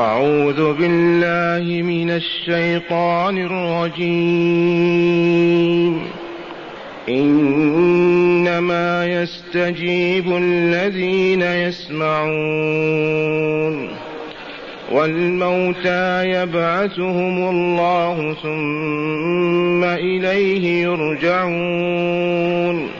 أعوذ بالله من الشيطان الرجيم. إنما يستجيب الذين يسمعون. والموتى يبعثهم الله ثم إليه يرجعون.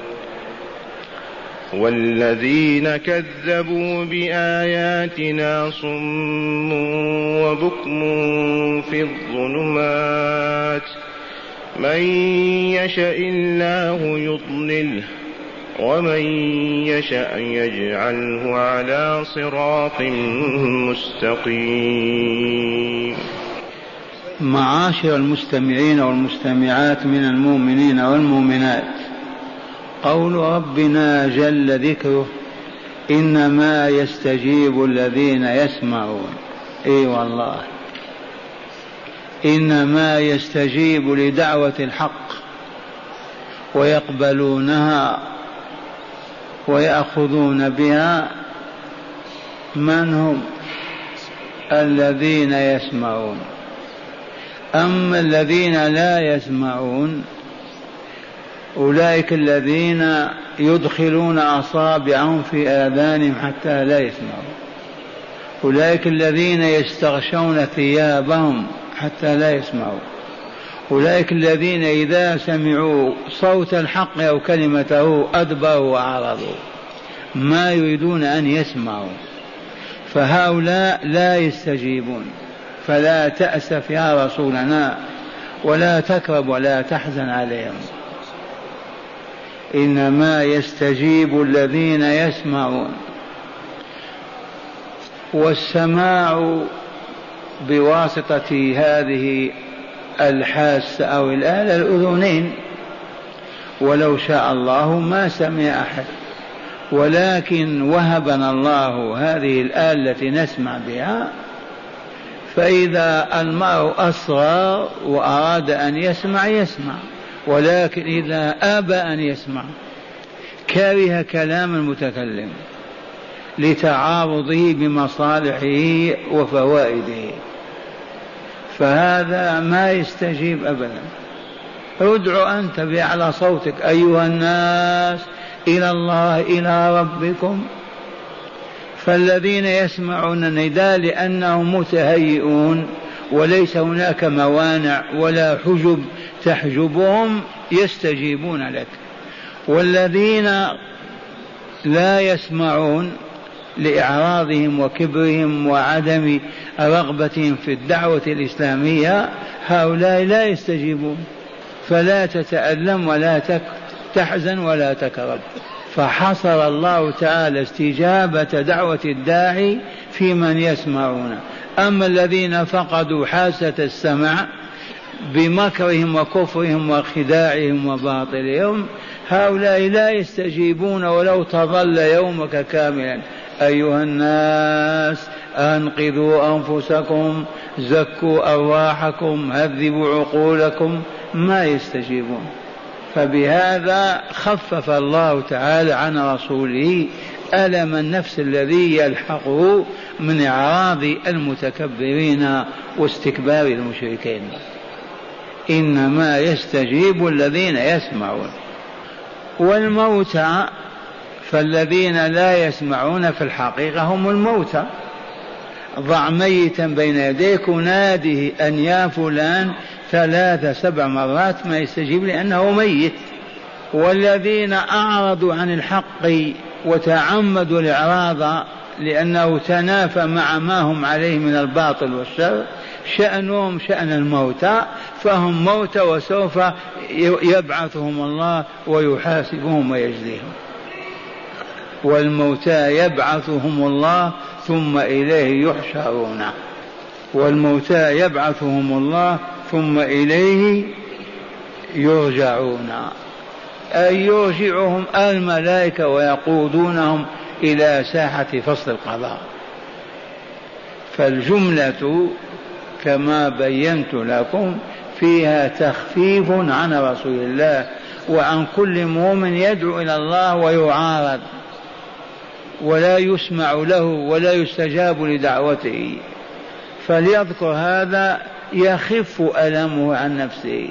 والذين كذبوا بآياتنا صم وبكم في الظلمات. من يشاء الله يضلله ومن يشاء يجعله على صراط مستقيم. معاشر المستمعين والمستمعات من المؤمنين والمؤمنات قول ربنا جل ذكره إنما يستجيب الذين يسمعون. إي والله. إنما يستجيب لدعوة الحق ويقبلونها ويأخذون بها من هم؟ الذين يسمعون. أما الذين لا يسمعون أولئك الذين يدخلون أصابعهم في آذانهم حتى لا يسمعوا. أولئك الذين يستغشون ثيابهم حتى لا يسمعوا. أولئك الذين إذا سمعوا صوت الحق أو كلمته أدبروا وأعرضوا. ما يريدون أن يسمعوا. فهؤلاء لا يستجيبون. فلا تأسف يا رسولنا. ولا تكرب ولا تحزن عليهم. إنما يستجيب الذين يسمعون. والسماع بواسطة هذه الحاسة أو الآلة الأذنين. ولو شاء الله ما سمع أحد. ولكن وهبنا الله هذه الآلة التي نسمع بها. فإذا المرء أصغى وأراد أن يسمع يسمع. ولكن إذا أبى أن يسمع كره كلام المتكلم لتعارضه بمصالحه وفوائده. فهذا ما يستجيب أبدا. ادع أنت بأعلى صوتك أيها الناس إلى الله إلى ربكم. فالذين يسمعون النداء لأنهم متهيئون وليس هناك موانع ولا حجب تحجبهم يستجيبون لك. والذين لا يسمعون لإعراضهم وكبرهم وعدم رغبتهم في الدعوة الإسلامية هؤلاء لا يستجيبون. فلا تتألم ولا تحزن ولا تكرب. فحصر الله تعالى استجابة دعوة الداعي في من يسمعون. أما الذين فقدوا حاسة السمع بمكرهم وكفرهم وخداعهم وباطلهم هؤلاء لا يستجيبون ولو تظل يومك كاملا. أيها الناس أنقذوا أنفسكم زكوا أرواحكم هذبوا عقولكم ما يستجيبون. فبهذا خفف الله تعالى عن رسوله ألم النفس الذي يلحقه من إعراض المتكبرين واستكبار المشركين. إنما يستجيب الذين يسمعون. والموتى فالذين لا يسمعون في الحقيقة هم الموتى ضع ميتا بين يديك وناده أن يا فلان ثلاث سبع مرات ما يستجيب لأنه ميت. والذين أعرضوا عن الحق وتعمدوا الإعراض لأنه تنافى مع ما هم عليه من الباطل والشر شأنهم شأن الموتى فهم موتى وسوف يبعثهم الله ويحاسبهم ويجزيهم. والموتى يبعثهم الله ثم إليه يحشرون. والموتى يبعثهم الله ثم إليه يرجعون. أي يرجعهم الملائكة ويقودونهم إلى ساحة فصل القضاء. فالجملة كما بينت لكم فيها تخفيف عن رسول الله وعن كل مؤمن يدعو إلى الله ويعارض ولا يسمع له ولا يستجاب لدعوته. فليذكر هذا يخف ألمه عن نفسه.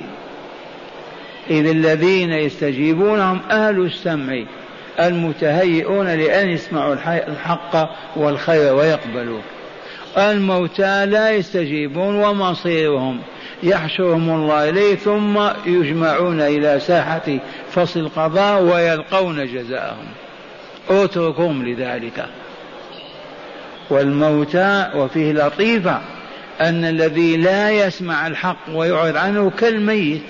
إذ الذين يستجيبونهم أهل السمع المتهيئون لأن يسمعوا الحق والخير ويقبلوه. الموتى لا يستجيبون ومصيرهم. يحشرهم الله إليه ثم يجمعون إلى ساحة فصل القضاء ويلقون جزاءهم اتركهم لذلك. والموتى وفيه لطيفة أن الذي لا يسمع الحق ويعرض عنه كالميت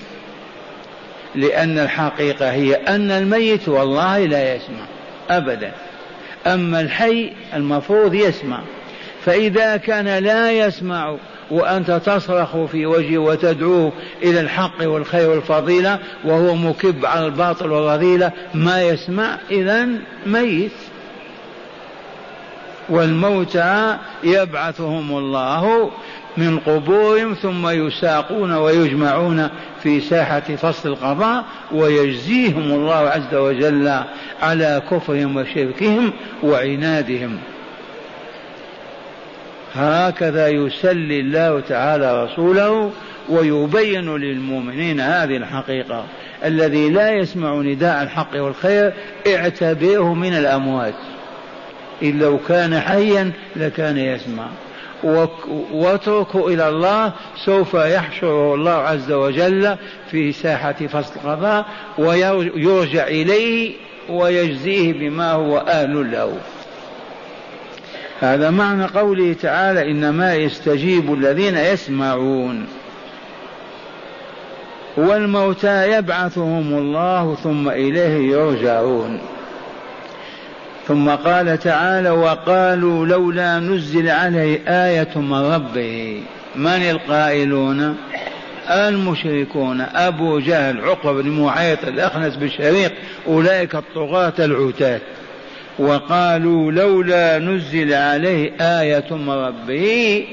لأن الحقيقة هي أن الميت والله لا يسمع أبدا. أما الحي المفروض يسمع. فإذا كان لا يسمع وأنت تصرخ في وجهه وتدعوه إلى الحق والخير والفضيلة وهو مكب على الباطل والرذيلة ما يسمع إذا ميت. والموتى يبعثهم الله من قبورهم ثم يساقون ويجمعون في ساحة فصل القضاء ويجزيهم الله عز وجل على كفرهم وشركهم وعنادهم. هكذا يسلي الله تعالى رسوله ويبين للمؤمنين هذه الحقيقة. الذي لا يسمع نداء الحق والخير اعتبره من الأموات. إن لو كان حيا لكان يسمع. واتركوا إلى الله سوف يحشره الله عز وجل في ساحة فصل القضاء ويرجع إليه ويجزيه بما هو أهل له. هذا معنى قوله تعالى إنما يستجيب الذين يسمعون. والموتى يبعثهم الله ثم إليه يرجعون. ثم قال تعالى وقالوا لولا نزل عليه آية من ربه. من القائلون؟ المشركون. أبو جهل عقبة بن معيط الأخنس بالشريق أولئك الطغاة العتاة. وقالوا لولا نزل عليه آية من ربه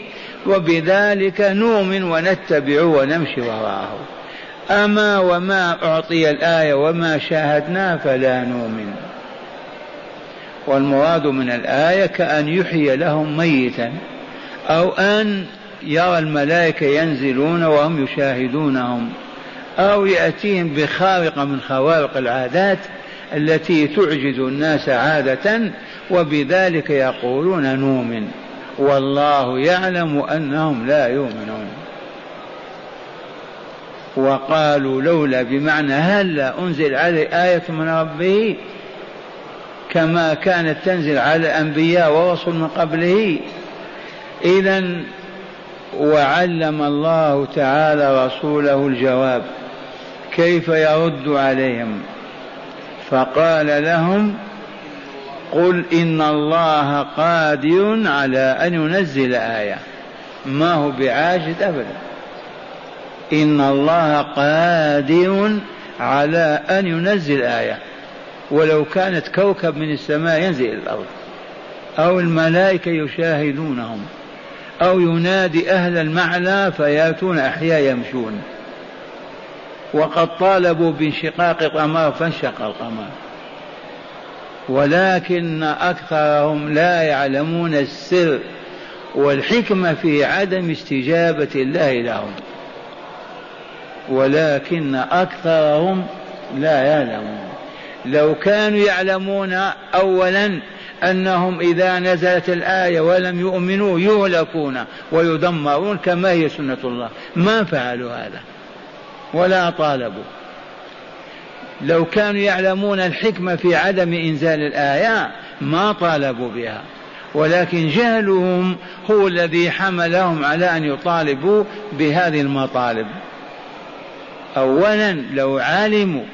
وبذلك نؤمن ونتبع ونمشي وراءه. أما وما أعطي الآية وما شاهدنا فلا نؤمن. والمراد من الآية كأن يحيي لهم ميتا أو أن يرى الملائكة ينزلون وهم يشاهدونهم أو يأتيهم بخارقة من خوارق العادات التي تعجز الناس عادة وبذلك يقولون نؤمن. والله يعلم أنهم لا يؤمنون. وقالوا لولا بمعنى هلا أنزل عليه آية من ربه كما كانت تنزل على الأنبياء ورسل من قبله؟ إذا وعلم الله تعالى رسوله الجواب. كيف يرد عليهم؟ فقال لهم قل إن الله قادر على أن ينزل آية. ما هو بعاجز أبدا. إن الله قادر على أن ينزل آية. ولو كانت كوكب من السماء ينزل إلى الأرض. أو الملائكة يشاهدونهم. أو ينادي أهل المعنى فيأتون أحياء يمشون. وقد طالبوا بانشقاق القمر فانشق القمر. ولكن أكثرهم لا يعلمون السر والحكمة في عدم استجابة الله لهم. ولكن أكثرهم لا يعلمون. لو كانوا يعلمون اولا أنهم إذا نزلت الآية ولم يؤمنوا يهلكون ويدمرون كما هي سنة الله. ما فعلوا هذا؟ ولا طالبوا. لو كانوا يعلمون الحكمة في عدم إنزال الآية ما طالبوا بها. ولكن جهلهم هو الذي حملهم على أن يطالبوا بهذه المطالب. أولا لو علموا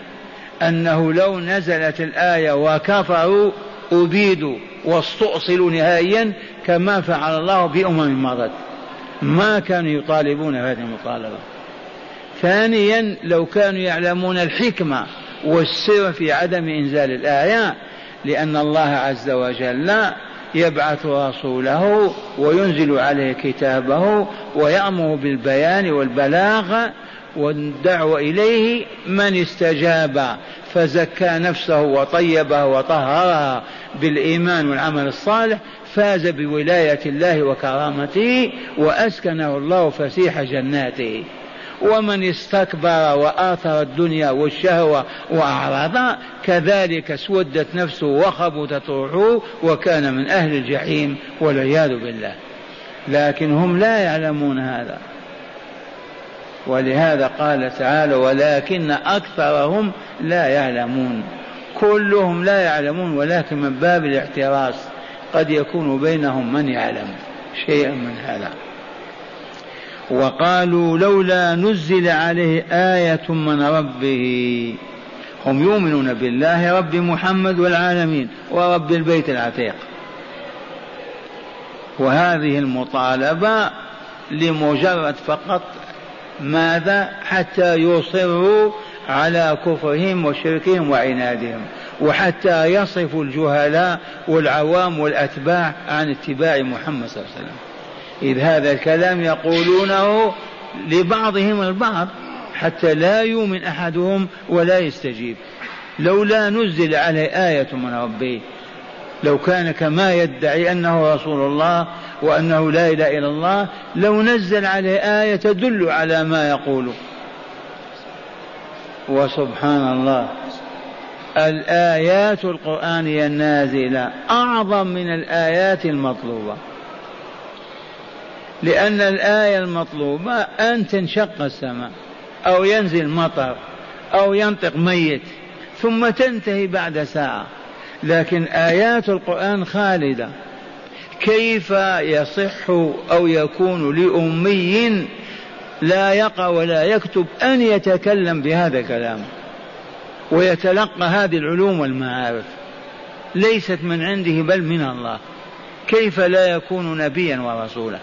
أنه لو نزلت الآية وكفروا أبيدوا واستؤصلوا نهائيا كما فعل الله بأمم مضت. ما كانوا يطالبون هذه المطالبة. ثانيا لو كانوا يعلمون الحكمة والسر في عدم إنزال الآية لأن الله عز وجل يبعث رسوله وينزل عليه كتابه ويأمر بالبيان والبلاغ والدعوة إليه من استجاب فزكى نفسه وطيبها وطهرها بالإيمان والعمل الصالح فاز بولاية الله وكرامته وأسكنه الله فسيح جناته. ومن استكبر وآثر الدنيا والشهوة وأعرض كذلك اسودت نفسه وخبثت روحه وكان من أهل الجحيم والعياذ بالله. لكن هم لا يعلمون هذا. ولهذا قال تعالى ولكن أكثرهم لا يعلمون كلهم لا يعلمون ولكن من باب الاحتراس قد يكون بينهم من يعلم. شيئا من هذا. وقالوا لولا نزل عليه آية من ربه. هم يؤمنون بالله رب محمد والعالمين ورب البيت العتيق. وهذه المطالبة لمجرد فقط ماذا؟ حتى يصروا على كفرهم وشركهم وعنادهم. وحتى يصرفوا الجهلاء والعوام والأتباع عن اتباع محمد صلى الله عليه وسلم. إذ هذا الكلام يقولونه لبعضهم البعض حتى لا يؤمن أحدهم ولا يستجيب. لولا نزل عليه آية من ربه لو كان كما يدعي أنه رسول الله وأنه لا إله إلا الله لو نزل عليه آية تدل على ما يقول. وسبحان الله الآيات القرآنية النازلة أعظم من الآيات المطلوبة. لأن الآية المطلوبة أن تنشق السماء أو ينزل مطر أو ينطق ميت ثم تنتهي بعد ساعة. لكن آيات القرآن خالدة. كيف يصح أو يكون لأمي لا يقرأ ولا يكتب أن يتكلم بهذا الكلام؟ ويتلقى هذه العلوم والمعارف. ليست من عنده بل من الله. كيف لا يكون نبيا ورسولا؟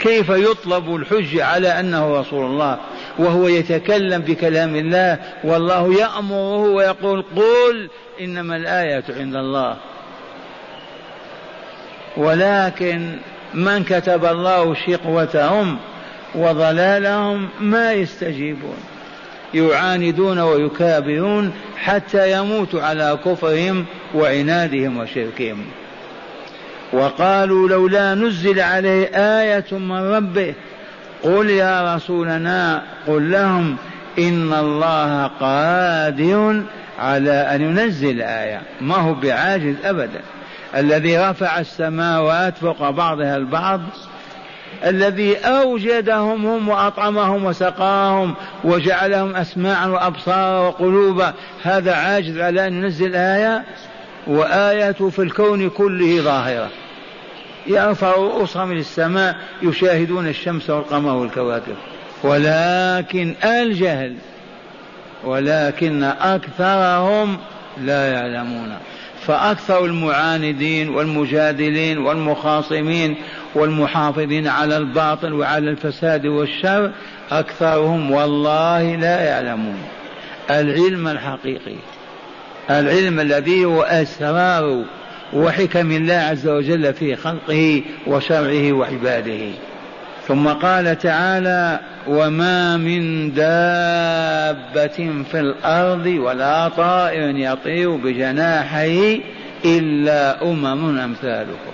كيف يطلب الحج على أنه رسول الله وهو يتكلم بكلام الله والله يأمره ويقول قل إنما الآية عند الله. ولكن من كتب الله شقوتهم وضلالهم ما يستجيبون. يعاندون ويكابرون حتى يموتوا على كفرهم وعنادهم وشركهم. وقالوا لولا نزل عليه آية من ربه قل يا رسولنا قل لهم إن الله قادر على أن ينزل آية. ما هو بعاجز أبدا. الذي رفع السماوات فوق بعضها البعض الذي أوجدهم هم وأطعمهم وسقاهم وجعلهم أسماعا وأبصارا وقلوبا. هذا عاجز على أن ينزل آية؟ وآياته في الكون كله ظاهرة. يرفع رؤوسهم إلى السماء يشاهدون الشمس والقمر والكواكب. ولكن الجهل ولكن أكثرهم لا يعلمون. فأكثر المعاندين والمجادلين والمخاصمين والمحافظين على الباطل وعلى الفساد والشر أكثرهم والله لا يعلمون. العلم الحقيقي. العلم الذي هو أسرار وحكم الله عز وجل في خلقه وشرعه وعباده. ثم قال تعالى وما من دابة في الأرض ولا طائر يطير بجناحيه إلا أمم أمثالكم.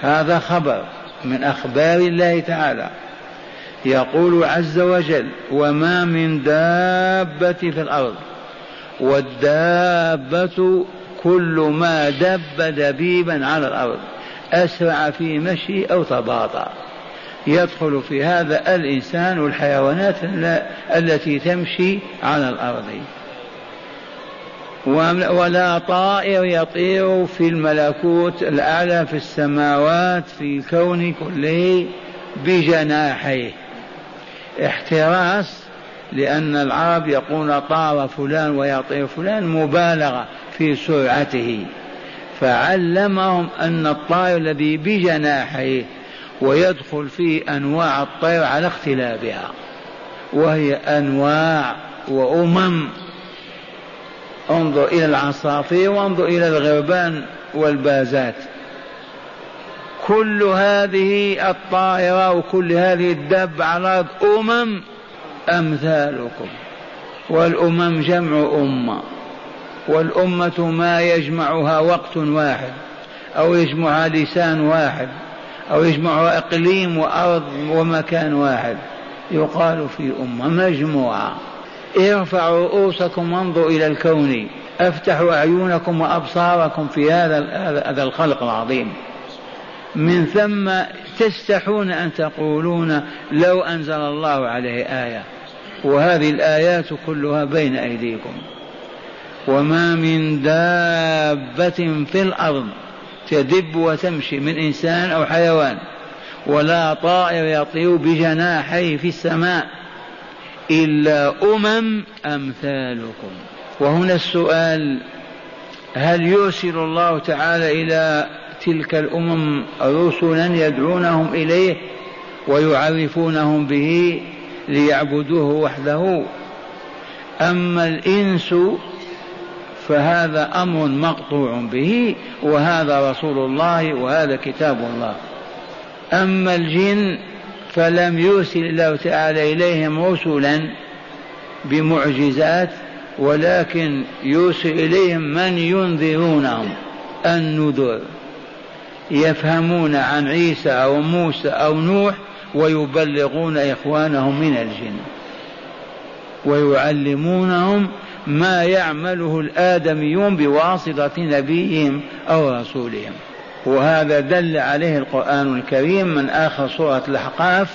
هذا خبر من أخبار الله تعالى. يقول عز وجل وما من دابة في الأرض والدابة كل ما دب دبيبا على الأرض أسرع في مشي أو تباطأ. يدخل في هذا الإنسان والحيوانات التي تمشي على الأرض. ولا طائر يطير في الملكوت الأعلى في السماوات في الكون كله بجناحيه. احتراس لأن العرب يقول طار فلان ويطير فلان مبالغة في سرعته. فعلمهم أن الطائر الذي بجناحيه ويدخل فيه أنواع الطير على اختلافها وهي أنواع وأمم. انظر إلى العصافير وانظر إلى الغربان والبازات. كل هذه الطائرة وكل هذه الدب على أمم أمثالكم. والأمم جمع أمة. والأمة ما يجمعها وقت واحد أو يجمعها لسان واحد أو يجمعها إقليم وأرض ومكان واحد. يقال في أمة مجموعة. ارفعوا رؤوسكم وانظروا إلى الكون. أفتحوا أعينكم وأبصاركم في هذا هذا الخلق العظيم. من ثم تستحون أن تقولون لو أنزل الله عليه آية. وهذه الآيات كلها بين أيديكم. وما من دابة في الأرض تدب وتمشي من إنسان أو حيوان ولا طائر يطير بجناحيه في السماء إلا أمم أمثالكم. وهنا السؤال هل يرسل الله تعالى إلى تلك الأمم رسلا يدعونهم إليه ويعرفونهم به؟ ليعبدوه وحده. أما الإنس فهذا أمر مقطوع به وهذا رسول الله وهذا كتاب الله. أما الجن فلم يرسل الله تعالى إليهم رسلا بمعجزات ولكن يرسل إليهم من ينذرونهم. النذر. يفهمون عن عيسى أو موسى أو نوح ويبلغون إخوانهم من الجن ويعلمونهم ما يعمله الآدميون بواسطة نبيهم أو رسولهم. وهذا دل عليه القرآن الكريم من آخر سورة الأحقاف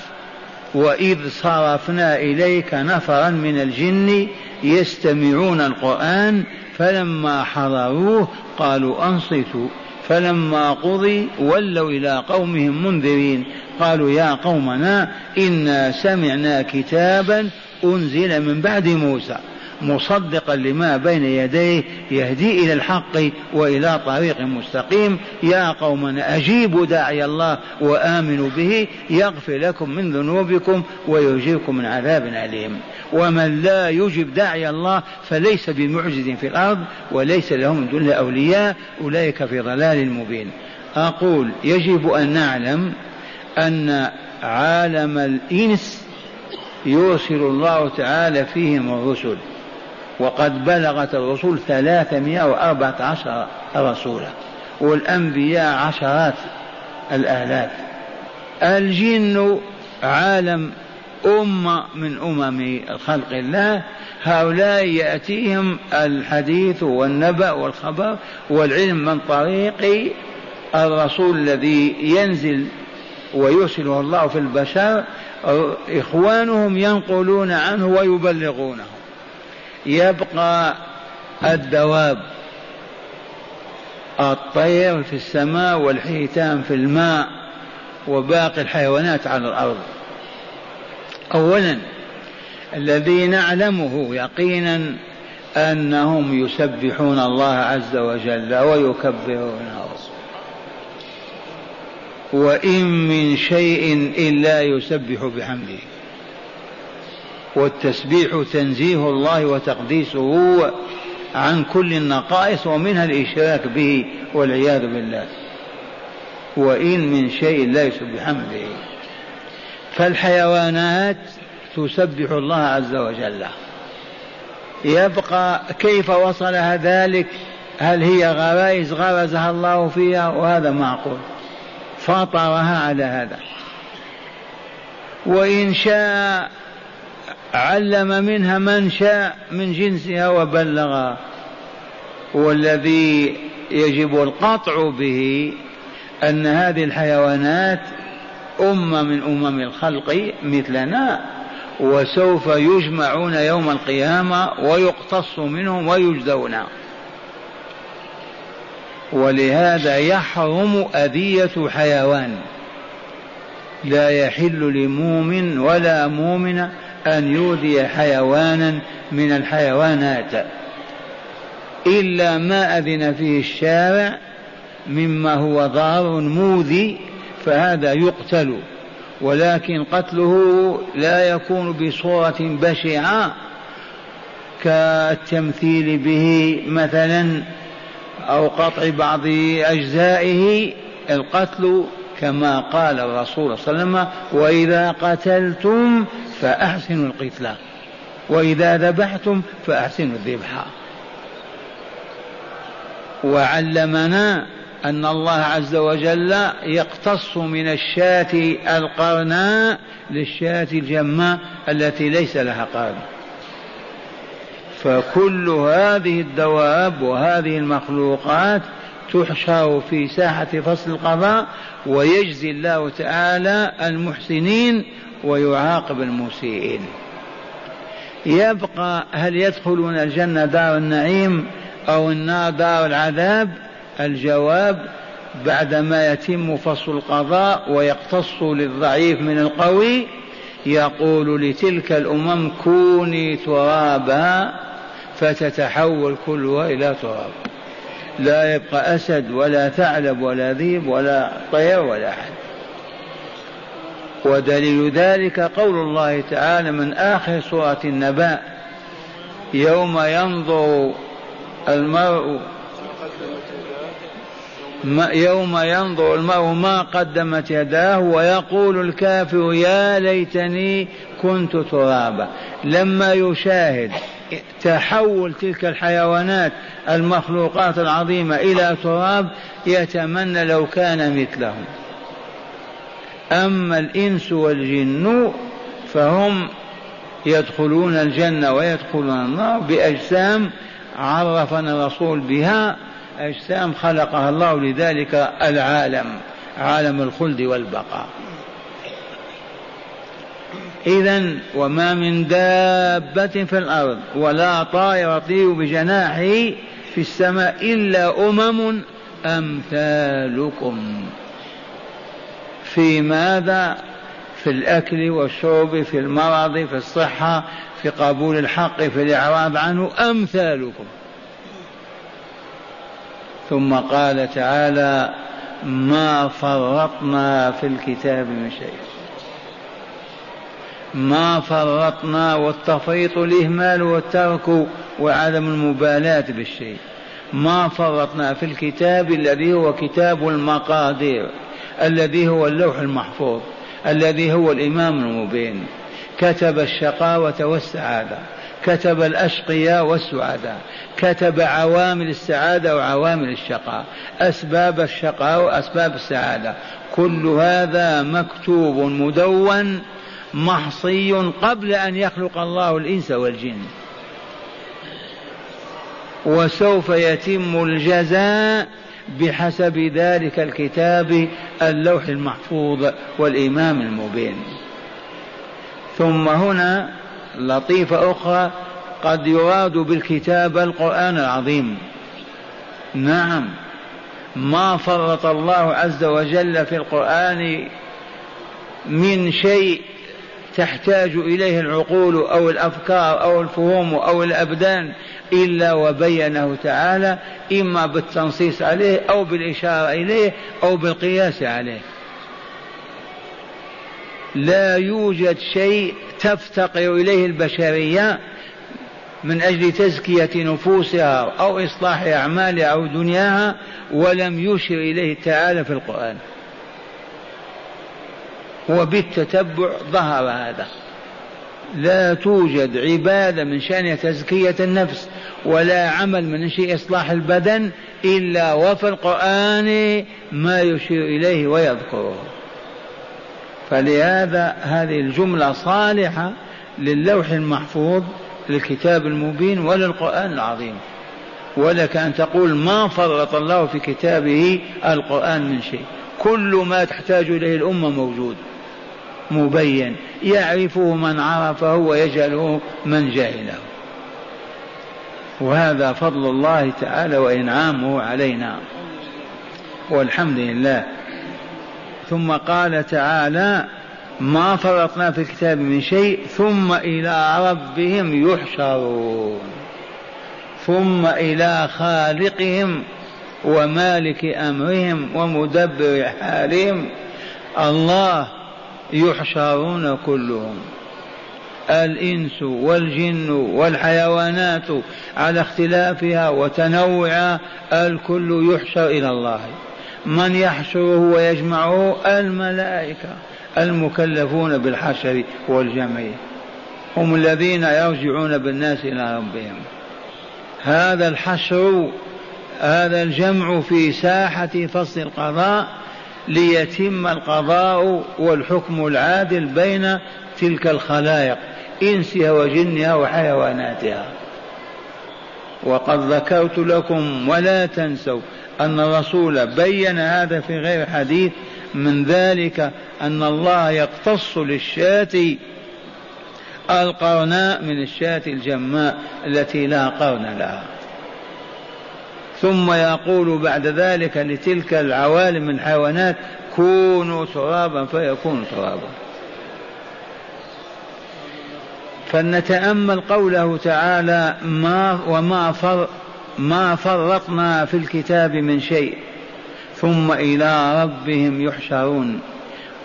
وإذ صرفنا إليك نفرا من الجن يستمعون القرآن فلما حضروه قالوا أنصتوا فلما قضي ولوا إلى قومهم منذرين قالوا يا قومنا إنا سمعنا كتابا أنزل من بعد موسى مصدقا لما بين يديه يهدي إلى الحق وإلى طريق مستقيم. يا قومنا أجيبوا داعي الله وآمنوا به يغفر لكم من ذنوبكم ويجيركم من عذاب أليم. ومن لا يجب داعي الله فليس بمعجز في الأرض وليس له من دون أولياء أولئك في ضلال مبين. أقول يجب أن نعلم أن عالم الإنس يرسل الله تعالى فيهم الرسل وقد بلغت الرسل ثلاثمائة وأربعة عشر رسولا والأنبياء عشرات الآلاف. الجن عالم أمة من أمم خلق الله هؤلاء يأتيهم الحديث والنبأ والخبر والعلم من طريق الرسول الذي ينزل ويرسله الله في البشر إخوانهم ينقلون عنه ويبلغونه. يبقى الدواب الطير في السماء والحيتان في الماء وباقي الحيوانات على الأرض. اولا الذي نعلمه يقينا أنهم يسبحون الله عز وجل ويكبرونه. وإن من شيء إلا يسبح بحمده. والتسبيح تنزيه الله وتقديسه عن كل النقائص ومنها الإشراك به والعياذ بالله. وإن من شيء لا يسبح بحمده. فالحيوانات تسبح الله عز وجل. يبقى كيف وصلها ذلك؟ هل هي غرائز غرزها الله فيها؟ وهذا معقول. فطرها على هذا. وإن شاء علم منها من شاء من جنسها وبلغها والذي يجب القطع به أن هذه الحيوانات أمة من أمم الخلق مثلنا وسوف يجمعون يوم القيامة ويقتص منهم ويجزون. ولهذا يحرم أذية حيوان. لا يحل لمؤمن ولا مؤمن أن يؤذي حيوانا من الحيوانات. إلا ما أذن فيه الشارع مما هو ضار موذي فهذا يقتل. ولكن قتله لا يكون بصورة بشعة كالتمثيل به مثلا أو قطع بعض أجزائه القتل كما قال الرسول صلى الله عليه وسلم وإذا قتلتم فأحسنوا القتلى وإذا ذبحتم فأحسنوا الذبح. وعلمنا أن الله عز وجل يقتص من الشاة القرناء للشاة الجماء التي ليس لها قرن. فكل هذه الدواب وهذه المخلوقات تحشر في ساحة فصل القضاء ويجزي الله تعالى المحسنين ويعاقب المسيئين. يبقى هل يدخلون الجنة دار النعيم أو النار دار العذاب؟ الجواب بعدما يتم فصل القضاء ويقتص للضعيف من القوي يقول لتلك الأمم كوني ترابا فتتحول كلها إلى تراب. لا يبقى أسد ولا ثعلب ولا ذيب ولا طير ولا أحد ودليل ذلك قول الله تعالى من آخر سورة النبأ يوم ينظر المرء يوم ينظر المرء ما قدمت يداه ويقول الكافر يا ليتني كنت ترابا. لما يشاهد تحول تلك الحيوانات المخلوقات العظيمة إلى تراب يتمنى لو كان مثلهم. أما الإنس والجن فهم يدخلون الجنة ويدخلون النار بأجسام عرفنا الرسول بها أجسام خلقها الله لذلك العالم عالم الخلد والبقاء. إذا وما من دابة في الأرض ولا طائر يطير بجناحه في السماء إلا أمم أمثالكم. في ماذا؟ في الأكل والشرب في المرض في الصحة في قبول الحق في الإعراض عنه أمثالكم. ثم قال تعالى ما فرطنا في الكتاب من شيء. ما فرطنا والتفريط الإهمال والترك وعدم المبالاة بالشيء. ما فرطنا في الكتاب الذي هو كتاب المقادير الذي هو اللوح المحفوظ الذي هو الإمام المبين. كتب الشقاوة والسعادة كتب الأشقياء والسعداء كتب عوامل السعادة وعوامل الشقاء أسباب الشقاء وأسباب السعادة. كل هذا مكتوب مدون محصي قبل أن يخلق الله الإنس والجن. وسوف يتم الجزاء بحسب ذلك الكتاب اللوح المحفوظ والإمام المبين. ثم هنا لطيفة أخرى قد يراد بالكتاب القرآن العظيم. نعم ما فرط الله عز وجل في القرآن من شيء تحتاج إليه العقول أو الأفكار أو الفهوم أو الأبدان إلا وبينه تعالى إما بالتنصيص عليه أو بالإشارة إليه أو بالقياس عليه. لا يوجد شيء تفتقر إليه البشرية من أجل تزكية نفوسها أو إصلاح أعمالها أو دنياها ولم يشر إليه تعالى في القرآن. وبالتتبع ظهر هذا. لا توجد عبادة من شأن تزكية النفس ولا عمل من شيء إصلاح البدن إلا وفي القرآن ما يشير إليه ويذكره. فلهذا هذه الجملة صالحة للوح المحفوظ للكتاب المبين وللقرآن العظيم. ولك أن تقول ما فرط الله في كتابه القرآن من شيء. كل ما تحتاج إليه الأمة موجود. مبين يعرفه من عرفه ويجهله من جهله وهذا فضل الله تعالى وإنعامه علينا. والحمد لله. ثم قال تعالى ما فرطنا في الكتاب من شيء ثم إلى ربهم يحشرون. ثم إلى خالقهم ومالك أمرهم ومدبر حالهم. الله يحشرون كلهم. الإنس والجن والحيوانات على اختلافها وتنوعها الكل يحشر إلى الله. من يحشره ويجمعه؟ الملائكة المكلفون بالحشر والجمع. هم الذين يرجعون بالناس إلى ربهم. هذا الحشر هذا الجمع في ساحة فصل القضاء ليتم القضاء والحكم العادل بين تلك الخلائق إنسها وجنها وحيواناتها. وقد ذكرت لكم ولا تنسوا أن الرسول بين هذا في غير حديث من ذلك أن الله يقتص للشاة القرناء من الشاة الجماء التي لا قرن لها. ثم يقول بعد ذلك لتلك العوالم من الحيوانات كونوا ترابا فيكون ترابا. فلنتأمل قوله تعالى ما وما فر ما فرطنا في الكتاب من شيء ثم إلى ربهم يحشرون.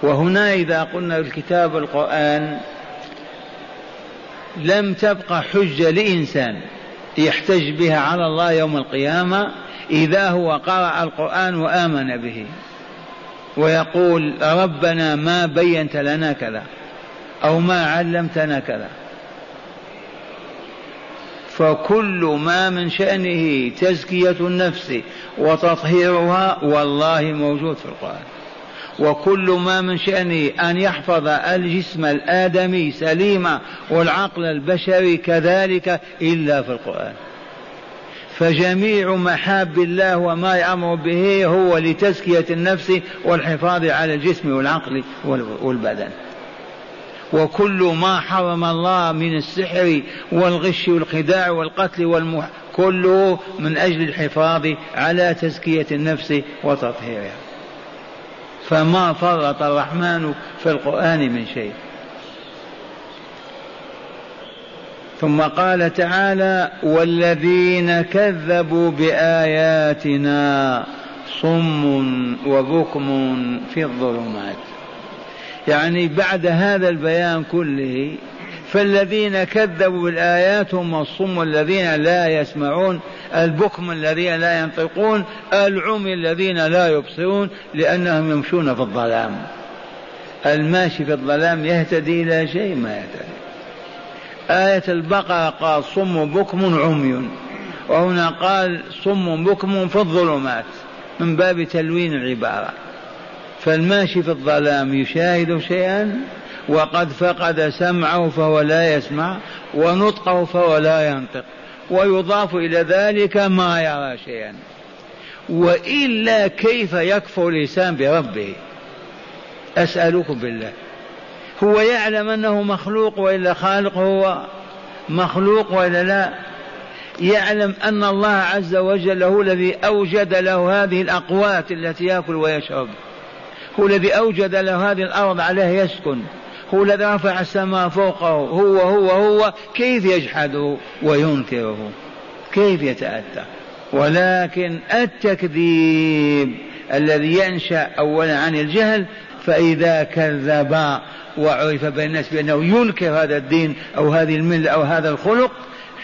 وهنا إذا قلنا الكتاب القرآن لم تبقى حجة لإنسان. يحتج بها على الله يوم القيامة إذا هو قرأ القرآن وآمن به. ويقول ربنا ما بينت لنا كذا أو ما علمتنا كذا. فكل ما من شأنه تزكية النفس وتطهيرها والله موجود في القرآن. وكل ما من شأنه أن يحفظ الجسم الآدمي سليما والعقل البشري كذلك إلا في القرآن. فجميع محاب الله وما يأمر به هو لتزكية النفس والحفاظ على الجسم والعقل والبدن. وكل ما حرم الله من السحر والغش والخداع والقتل والمح كله من أجل الحفاظ على تزكية النفس وتطهيرها. فما فرط الرحمن في القرآن من شيء. ثم قال تعالى والذين كذبوا بآياتنا صم وبكم في الظلمات. يعني بعد هذا البيان كله فالذين كذبوا بالآيات هم الصم الذين لا يسمعون البكم الذين لا ينطقون العمي الذين لا يبصرون لأنهم يمشون في الظلام. الماشي في الظلام يهتدي إلى شيء ما يهتدي. آية البقرة قال صم بكم عمي. وهنا قال صم بكم في الظلمات من باب تلوين العبارة. فالماشي في الظلام يشاهد شيئا؟ وقد فقد سمعه فهو لا يسمع ونطقه فهو لا ينطق. ويضاف إلى ذلك ما يرى شيئا. وإلا كيف يكفر الإنسان بربه؟ أسألكم بالله. هو يعلم أنه مخلوق وإلا خالق هو مخلوق وإلا لا؟ يعلم أن الله عز وجل هو الذي أوجد له هذه الأقوات التي يأكل ويشرب. هو الذي أوجد له هذه الأرض عليه يسكن. هو الذي رفع السماء فوقه هو هو هو كيف يجحده وينكره؟ كيف يتأتى ولكن التكذيب الذي ينشأ أولا عن الجهل فإذا كذب وعرف بين الناس بأنه ينكر هذا الدين أو هذه الملة أو هذا الخلق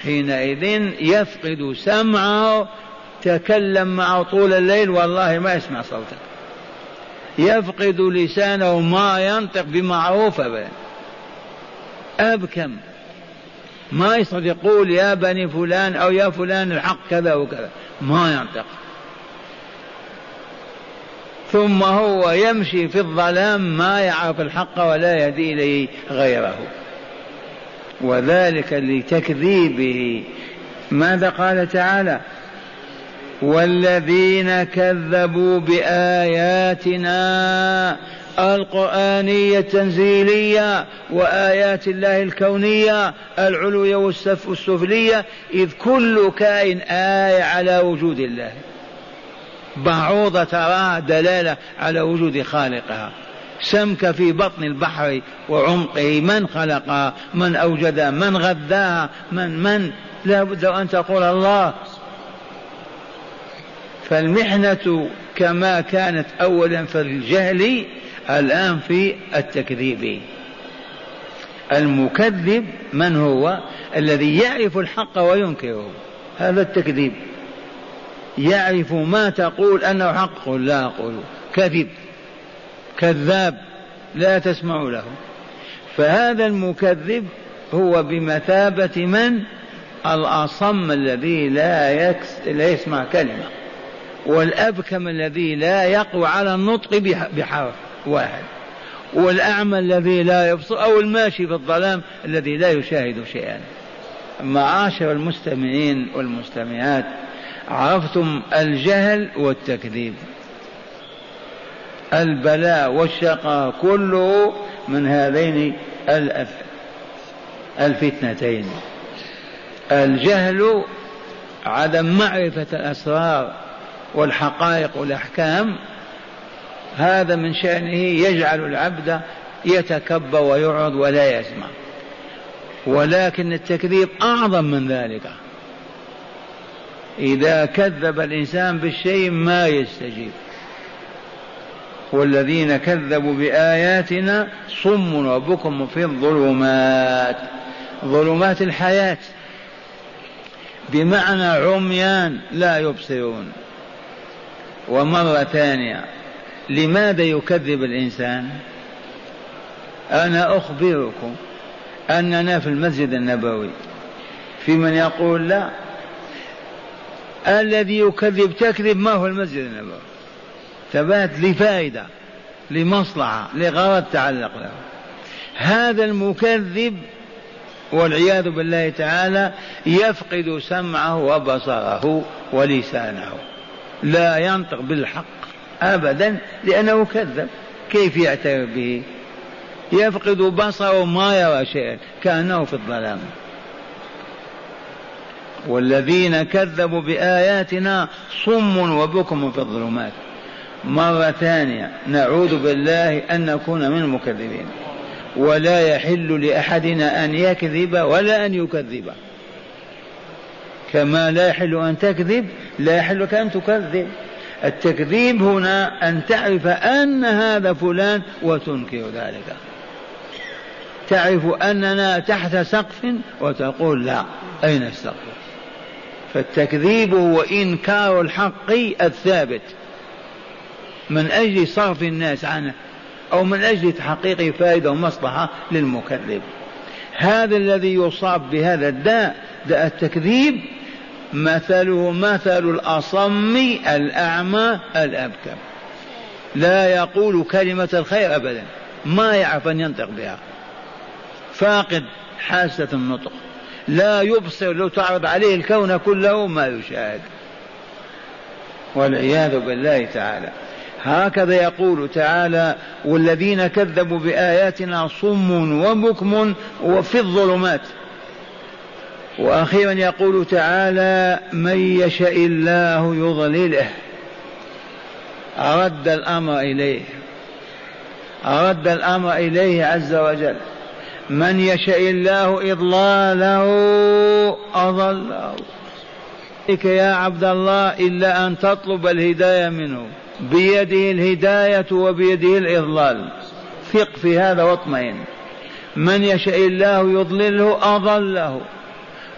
حينئذ يفقد سمعه تكلم معه طول الليل والله ما يسمع صوتك. يفقد لسانه ما ينطق بمعروف أبدا أبكم. ما يستطيع يقول يا بني فلان أو يا فلان الحق كذا وكذا. ما ينطق. ثم هو يمشي في الظلام ما يعرف الحق ولا يهدي إليه غيره. وذلك لتكذيبه. ماذا قال تعالى؟ والذين كذبوا بآياتنا القرآنية التنزيلية وآيات الله الكونية العلوية والسفلية إذ كل كائن آية على وجود الله. بعوضة تراها دلالة على وجود خالقها. سمك في بطن البحر وعمقه من خلقها؟ من أوجدها؟ من غذاها؟ من من؟ لا بد أن تقول الله فالمحنة كما كانت أولا في الجهل الآن في التكذيب. المكذب من هو؟ الذي يعرف الحق وينكره. هذا التكذيب. يعرف ما تقول أنه حق. لا أقول. كذب. كذاب. لا تسمع له. فهذا المكذب هو بمثابة من؟ الأصم الذي لا, يكس لا يسمع كلمة. والأبكم الذي لا يقوى على النطق بحرف واحد. والأعمى الذي لا يبصر أو الماشي في الظلام الذي لا يشاهد شيئا. معاشر المستمعين والمستمعات عرفتم الجهل والتكذيب. البلاء والشقاء كله من هذين الفتنتين. الجهل عدم معرفة الأسرار والحقائق والأحكام هذا من شأنه يجعل العبد يتكبر ويعرض ولا يسمع. ولكن التكذيب أعظم من ذلك. إذا كذب الإنسان بالشيء ما يستجيب. والذين كذبوا بآياتنا صم وبكم في الظلمات. ظلمات الحياة. بمعنى عميان لا يبصرون. ومرة ثانية لماذا يكذب الإنسان؟ أنا أخبركم أننا في المسجد النبوي في من يقول لا الذي يكذب تكذب ما هو المسجد النبوي؟ ثبات لفائدة لمصلحة لغرض تعلق له. هذا المكذب والعياذ بالله تعالى يفقد سمعه وبصره ولسانه. لا ينطق بالحق ابدا لأنه كذب. كيف يعترف به؟ يفقد بصره ما يرى شيئا كأنه في الظلام. والذين كذبوا بآياتنا صم وبكم في الظلمات. مرة ثانية نعوذ بالله أن نكون من المكذبين. ولا يحل لأحدنا أن يكذب ولا أن يكذب. كما لا يحل أن تكذب لا يحل لك أن تكذب. التكذيب هنا أن تعرف أن هذا فلان وتنكر ذلك. تعرف أننا تحت سقف وتقول لا أين السقف؟ فالتكذيب هو إنكار الحق الثابت. من أجل صرف الناس عنه أو من أجل تحقيق فائدة ومصلحة للمكذب. هذا الذي يصاب بهذا الداء داء التكذيب مثله مثل الأصم الأعمى الأبكم لا يقول كلمة الخير أبدا. ما يعرف أن ينطق بها. فاقد حاسة النطق. لا يبصر لو تعرض عليه الكون كله ما يشاهد. والعياذ بالله تعالى. هكذا يقول تعالى والذين كذبوا بآياتنا صم وبكم وفي الظلمات. وأخيرا يقول تعالى من يشاء الله يضلله. أرد الأمر إليه. أرد الأمر إليه عز وجل. من يشاء الله إضلاله أضله. يا عبد الله إلا أن تطلب الهداية منه. بيده الهداية وبيده الإضلال. ثق في هذا واطمئن. من يشاء الله يضلله أضله.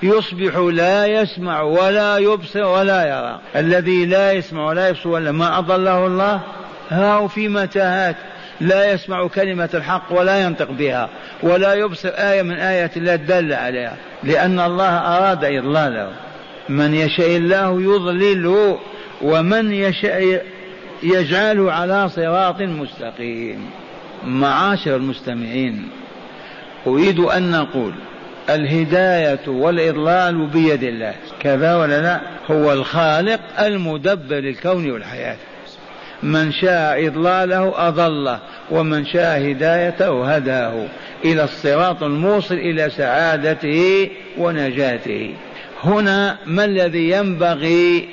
يصبح لا يسمع ولا يبصر ولا يرى. الذي لا يسمع ولا يبصر ولا ما أضله الله ها في متاهات. لا يسمع كلمة الحق ولا ينطق بها. ولا يبصر آية من آيات الله دل عليها. لأن الله أراد إضلاله. من يشاء الله يضلله ومن يشاء يجعله على صراط مستقيم. معاشر المستمعين أريد أن نقول الهداية والإضلال بيد الله. كذا ولا لا هو الخالق المدبر للكون والحياة. من شاء إضلاله أضله ومن شاء هدايته هداه. إلى الصراط الموصل إلى سعادته ونجاته. هنا ما الذي ينبغي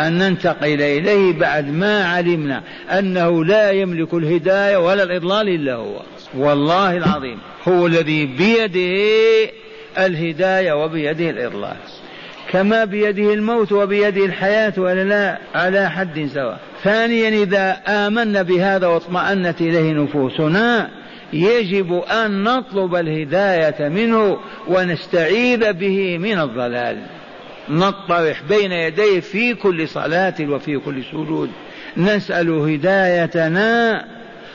أن ننتقل إليه بعد ما علمنا أنه لا يملك الهداية ولا الإضلال إلا هو. والله العظيم هو الذي بيده الهداية وبيده الإضلال. كما بيده الموت وبيده الحياة ولا لا على حد سواء. ثانيا إذا آمنا بهذا واطمأنت إليه نفوسنا يجب أن نطلب الهداية منه ونستعيذ به من الضلال. نطرح بين يديه في كل صلاة وفي كل سجود. نسأل هدايتنا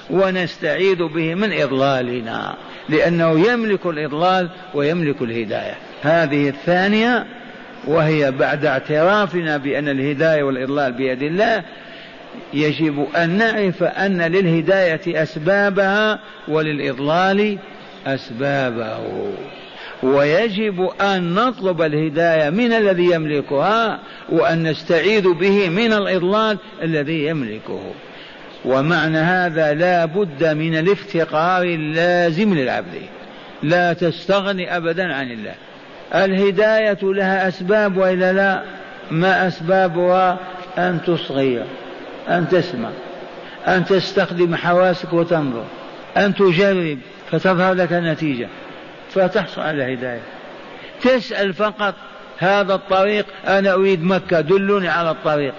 ونستعيذ به من إضلالنا. لأنه يملك الإضلال ويملك الهداية. هذه الثانية وهي بعد اعترافنا بأن الهداية والإضلال بيد الله يجب أن نعرف أن للهداية أسبابها وللإضلال أسبابه. ويجب أن نطلب الهداية من الذي يملكها وأن نستعيذ به من الإضلال الذي يملكه. ومعنى هذا لا بد من الافتقار اللازم للعبد. لا تستغني أبدا عن الله. الهداية لها أسباب وإلا لا؟ ما أسبابها أن تصغي أن تسمع أن تستخدم حواسك وتنظر أن تجرب فتظهر لك النتيجة فتحصل على الهداية. تسأل فقط هذا الطريق أنا أريد مكة دلني على الطريق.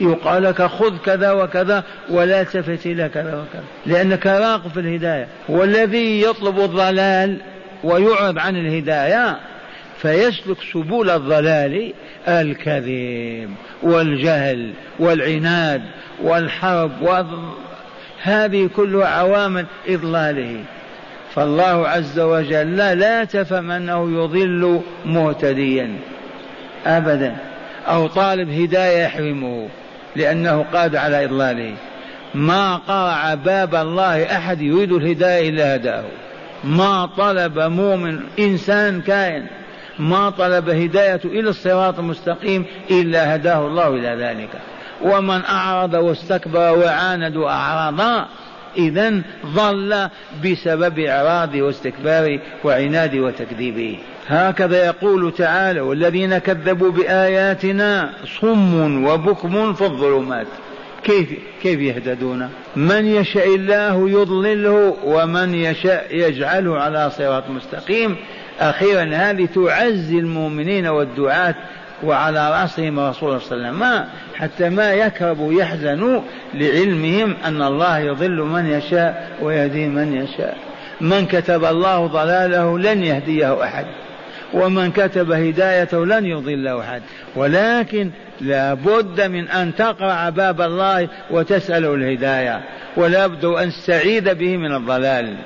يقال لك خذ كذا وكذا ولا تلتفت إلى كذا وكذا. لأنك راغب في الهداية. والذي يطلب الضلال ويعرض عن الهداية فيسلك سبل الضلال الكذب والجهل والعناد والحرب هذه كلها عوامل إضلاله. فالله عز وجل لا تفهم أنه يضل مهتديا أبدا. أو طالب هداية يحرمه. لأنه قاد على إضلاله. ما قرع باب الله أحد يريد الهداية إلا هداه. ما طلب مؤمن إنسان كائن ما طلب هداية إلى الصراط المستقيم إلا هداه الله إلى ذلك. ومن أعرض واستكبر وعاند وأعرض إذا ضل بسبب إعراضه واستكباره وعناده وتكذيبه. هكذا يقول تعالى والذين كذبوا بآياتنا صم وبكم في الظلمات. كيف كيف يهتدون؟ من يشاء الله يضلله ومن يشاء يجعله على صراط مستقيم. أخيرا هذه تعزي المؤمنين والدعاة وعلى رأسهم رسول الله صلى الله عليه وسلم. ما حتى ما يكربوا يحزنوا لعلمهم أن الله يضل من يشاء ويهدي من يشاء. من كتب الله ضلاله لن يهديه أحد. ومن كتب هدايته لن يضله أحد. ولكن لا بد من أن تقرع باب الله وتسأله الهداية. ولا بد أن تستعيذ به من الضلال.